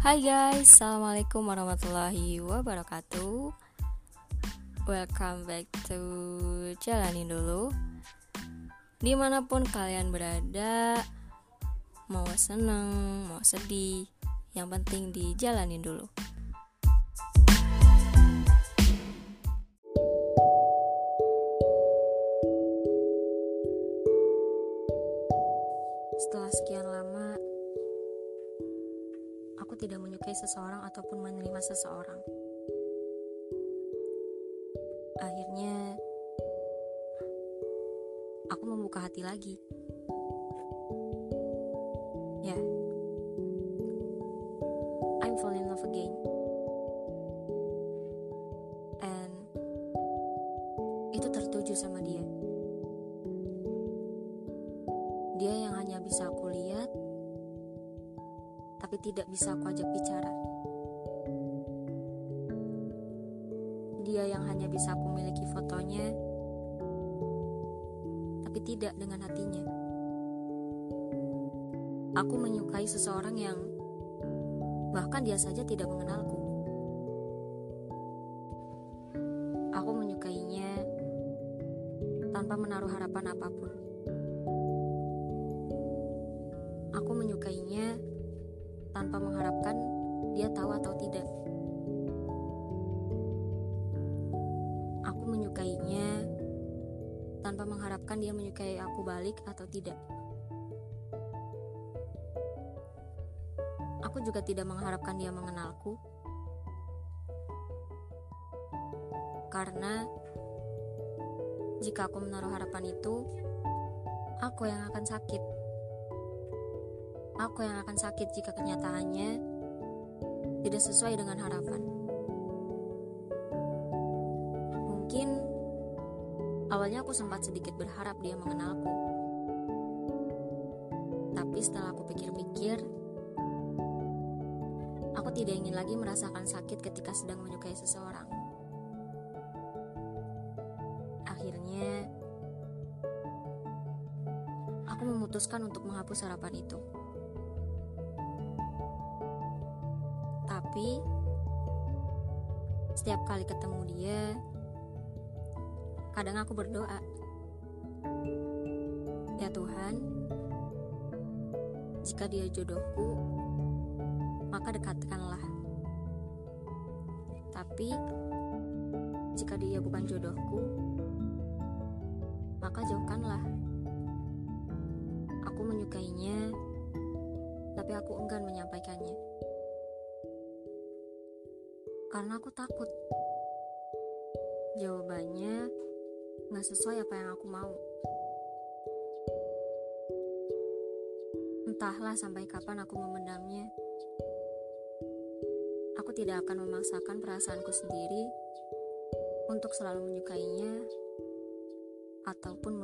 Hai guys, Assalamualaikum warahmatullahi wabarakatuh. Welcome back to Jalanin Dulu. Di mana pun kalian berada Mau seneng, mau sedih Yang penting dijalanin dulu. Setelah sekian lama Aku tidak menyukai seseorang ataupun menerima seseorang. Akhirnya Aku membuka hati lagi. Ya. I'm falling in love again. And Itu tertuju sama dia. Dia yang hanya bisa aku lihat, tapi tidak bisa aku ajak bicara. Dia yang hanya bisa aku miliki fotonya, tapi tidak dengan hatinya. Aku menyukai seseorang yang bahkan dia saja tidak mengenalku. Aku menyukainya tanpa menaruh harapan apa pun. Aku menyukainya tanpa mengharapkan dia tahu atau tidak. Aku menyukainya tanpa mengharapkan dia menyukai aku balik atau tidak. Aku juga tidak mengharapkan dia mengenalku. Karena jika aku menaruh harapan itu, aku yang akan sakit. Aku yang akan sakit jika kenyataannya tidak sesuai dengan harapan. Mungkin awalnya aku sempat sedikit berharap dia mengenalku. Tapi setelah aku pikir-pikir, aku tidak ingin lagi merasakan sakit ketika sedang menyukai seseorang. Akhirnya, aku memutuskan untuk menghapus harapan itu. Tapi setiap kali ketemu dia, kadang aku berdoa, "Ya Tuhan, jika dia jodohku, maka dekatkanlah. Tapi jika dia bukan jodohku, maka jauhkanlah." Aku menyukainya, tapi aku enggan menyampaikannya karena aku takut. Jawabannya nggak sesuai apa yang aku mau. Entahlah sampai kapan aku memendamnya. Aku tidak akan memaksakan perasaanku sendiri untuk selalu menyukainya ataupun.